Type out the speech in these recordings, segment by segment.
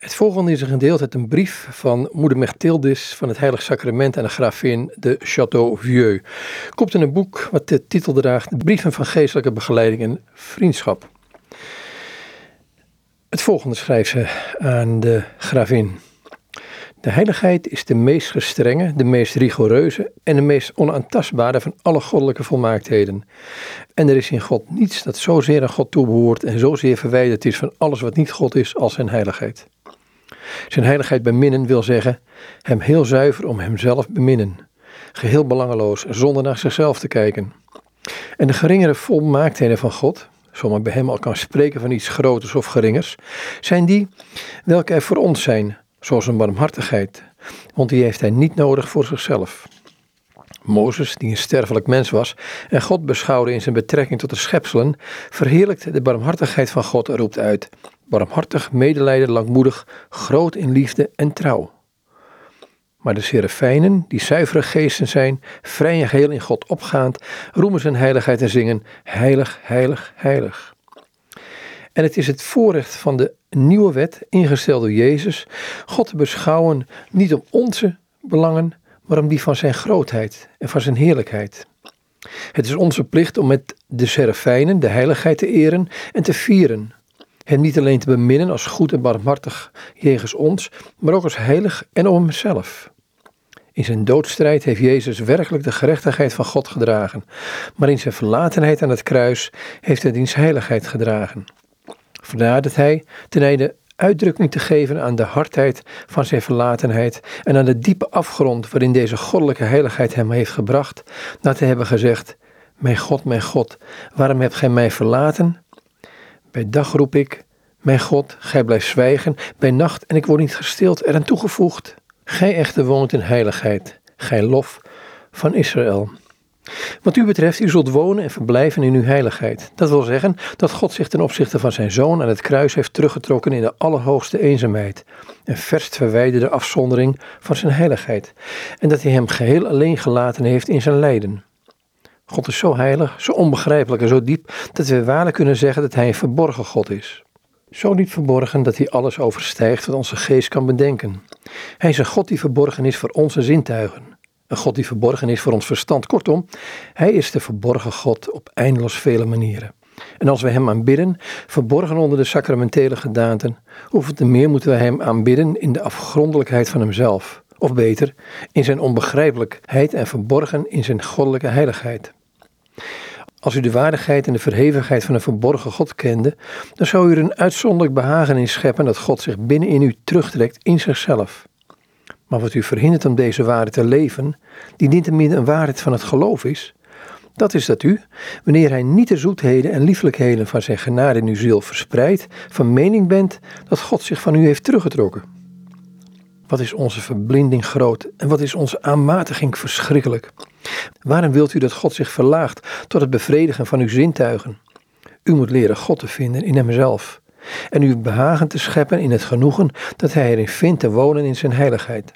Het volgende is een gedeelte uit een brief van moeder Mechthildis van het Heilig Sacrament aan de gravin de Château Vieux. Komt in een boek wat de titel draagt: brieven van geestelijke begeleiding en vriendschap. Het volgende schrijft ze aan de gravin. De heiligheid is de meest gestrenge, de meest rigoureuze en de meest onaantastbare van alle goddelijke volmaaktheden. En er is in God niets dat zozeer aan God toebehoort en zozeer verwijderd is van alles wat niet God is als zijn heiligheid. Zijn heiligheid beminnen wil zeggen hem heel zuiver om hemzelf beminnen, geheel belangeloos, zonder naar zichzelf te kijken. En de geringere volmaaktheden van God, zo men bij hem al kan spreken van iets groters of geringers, zijn die welke er voor ons zijn, zoals een barmhartigheid, want die heeft hij niet nodig voor zichzelf. Mozes, die een sterfelijk mens was en God beschouwde in zijn betrekking tot de schepselen, verheerlijkt de barmhartigheid van God en roept uit: barmhartig, medelijden, langmoedig, groot in liefde en trouw. Maar de serafijnen, die zuivere geesten zijn, vrij en geheel in God opgaand, roemen zijn heiligheid en zingen: Heilig, heilig, heilig. En het is het voorrecht van de nieuwe wet, ingesteld door Jezus, God te beschouwen niet om onze belangen, maar om die van zijn grootheid en van zijn heerlijkheid. Het is onze plicht om met de serafijnen de heiligheid te eren en te vieren. Hem niet alleen te beminnen als goed en barmhartig jegens ons, maar ook als heilig en om hemzelf. In zijn doodstrijd heeft Jezus werkelijk de gerechtigheid van God gedragen, maar in zijn verlatenheid aan het kruis heeft hij diens heiligheid gedragen. Vandaar dat hij, ten einde uitdrukking te geven aan de hardheid van zijn verlatenheid en aan de diepe afgrond waarin deze goddelijke heiligheid hem heeft gebracht, na te hebben gezegd: Mijn God, mijn God, waarom hebt gij mij verlaten? Bij dag roep ik: Mijn God, gij blijft zwijgen, bij nacht en ik word niet gestild, eraan toegevoegd. Gij echter woont in heiligheid, gij lof van Israël. Wat u betreft, u zult wonen en verblijven in uw heiligheid. Dat wil zeggen dat God zich ten opzichte van zijn zoon aan het kruis heeft teruggetrokken in de allerhoogste eenzaamheid. Een verst verwijderde afzondering van zijn heiligheid. En dat hij hem geheel alleen gelaten heeft in zijn lijden. God is zo heilig, zo onbegrijpelijk en zo diep dat we waarlijk kunnen zeggen dat hij een verborgen God is. Zo niet verborgen dat hij alles overstijgt wat onze geest kan bedenken. Hij is een God die verborgen is voor onze zintuigen. Een God die verborgen is voor ons verstand. Kortom, Hij is de verborgen God op eindeloos vele manieren. En als we Hem aanbidden, verborgen onder de sacramentele gedaanten, hoeveel te meer moeten we Hem aanbidden in de afgrondelijkheid van Hemzelf. Of beter, in Zijn onbegrijpelijkheid en verborgen in Zijn goddelijke heiligheid. Als u de waardigheid en de verhevigheid van een verborgen God kende, dan zou u er een uitzonderlijk behagen in scheppen dat God zich binnen in u terugtrekt in zichzelf. Maar wat u verhindert om deze waarheid te leven, die niettemin een waarheid van het geloof is, dat is dat u, wanneer hij niet de zoetheden en lieflijkheden van zijn genade in uw ziel verspreidt, van mening bent dat God zich van u heeft teruggetrokken. Wat is onze verblinding groot en wat is onze aanmatiging verschrikkelijk. Waarom wilt u dat God zich verlaagt tot het bevredigen van uw zintuigen? U moet leren God te vinden in Hemzelf en uw behagen te scheppen in het genoegen dat Hij erin vindt te wonen in Zijn heiligheid.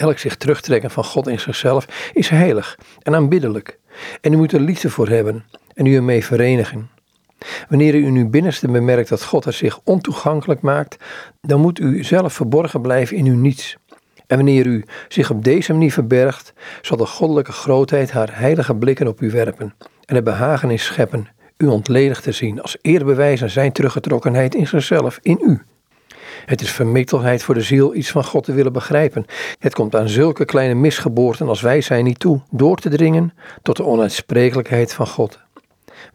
Elk zich terugtrekken van God in zichzelf is heilig en aanbiddelijk. En u moet er liefde voor hebben en u ermee verenigen. Wanneer u in uw binnenste bemerkt dat God er zich ontoegankelijk maakt, dan moet u zelf verborgen blijven in uw niets. En wanneer u zich op deze manier verbergt, zal de goddelijke grootheid haar heilige blikken op u werpen en er behagen in scheppen u ontledigd te zien als eerbewijs aan zijn teruggetrokkenheid in zichzelf, in u. Het is vermittelheid voor de ziel iets van God te willen begrijpen. Het komt aan zulke kleine misgeboorten als wij zijn niet toe, door te dringen tot de onuitsprekelijkheid van God.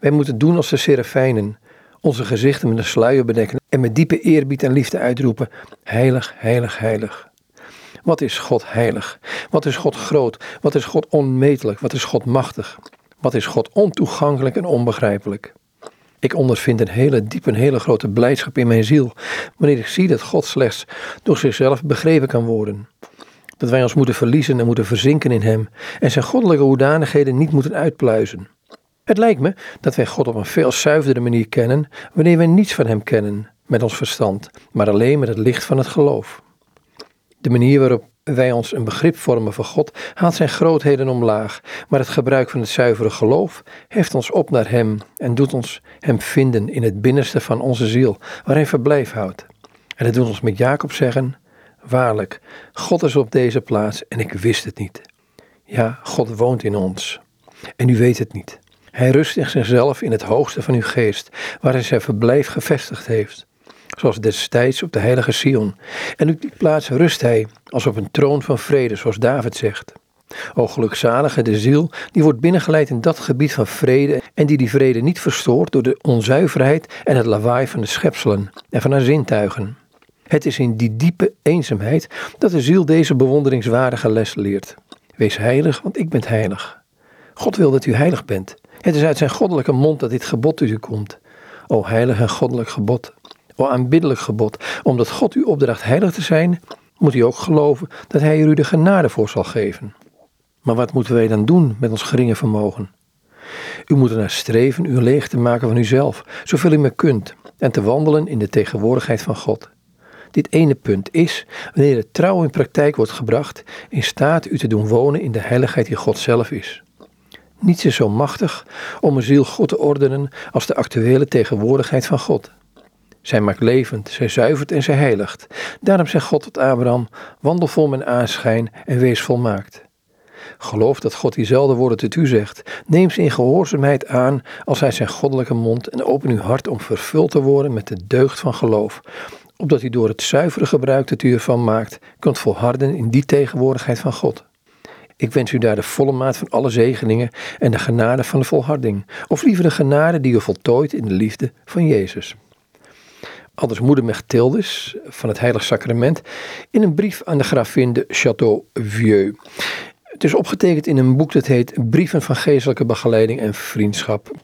Wij moeten doen als de serafijnen, onze gezichten met een sluier bedekken en met diepe eerbied en liefde uitroepen: Heilig, heilig, heilig. Wat is God heilig? Wat is God groot? Wat is God onmetelijk? Wat is God machtig? Wat is God ontoegankelijk en onbegrijpelijk? Ik ondervind een hele diepe, een hele grote blijdschap in mijn ziel wanneer ik zie dat God slechts door zichzelf begrepen kan worden. Dat wij ons moeten verliezen en moeten verzinken in Hem en zijn goddelijke hoedanigheden niet moeten uitpluizen. Het lijkt me dat wij God op een veel zuiverdere manier kennen wanneer wij niets van Hem kennen met ons verstand, maar alleen met het licht van het geloof. De manier waarop wij ons een begrip vormen van God, haalt zijn grootheden omlaag, maar het gebruik van het zuivere geloof heft ons op naar Hem en doet ons Hem vinden in het binnenste van onze ziel, waar Hij verblijf houdt. En dat doet ons met Jacob zeggen, waarlijk, God is op deze plaats en ik wist het niet. Ja, God woont in ons. En u weet het niet. Hij rust in zichzelf in het hoogste van uw geest, waar hij zijn verblijf gevestigd heeft. Zoals destijds op de heilige Sion. En op die plaats rust hij als op een troon van vrede, zoals David zegt. O gelukzalige de ziel, die wordt binnengeleid in dat gebied van vrede en die die vrede niet verstoort door de onzuiverheid en het lawaai van de schepselen en van haar zintuigen. Het is in die diepe eenzaamheid dat de ziel deze bewonderingswaardige les leert. Wees heilig, want ik ben heilig. God wil dat u heilig bent. Het is uit zijn goddelijke mond dat dit gebod tot u komt. O heilig en goddelijk gebod. O aanbiddelijk gebod. Omdat God u opdracht heilig te zijn, moet u ook geloven dat hij er u de genade voor zal geven. Maar wat moeten wij dan doen met ons geringe vermogen? U moet er naar streven u leeg te maken van uzelf, zoveel u maar kunt, en te wandelen in de tegenwoordigheid van God. Dit ene punt is, wanneer de trouw in praktijk wordt gebracht, in staat u te doen wonen in de heiligheid die God zelf is. Niets is zo machtig om een ziel goed te ordenen als de actuele tegenwoordigheid van God. Zij maakt levend, zij zuivert en zij heiligt. Daarom zegt God tot Abraham: wandel vol mijn aanschijn en wees volmaakt. Geloof dat God diezelfde woorden tot u zegt. Neem ze in gehoorzaamheid aan als hij zijn goddelijke mond en open uw hart om vervuld te worden met de deugd van geloof. Opdat u door het zuivere gebruik dat u ervan maakt, kunt volharden in die tegenwoordigheid van God. Ik wens u daar de volle maat van alle zegeningen en de genade van de volharding. Of liever de genade die u voltooit in de liefde van Jezus. Aldus moeder Mechtildes van het Heilig Sacrament in een brief aan de gravin de Château-Vieux. Het is opgetekend in een boek dat heet Brieven van Geestelijke Begeleiding en Vriendschap.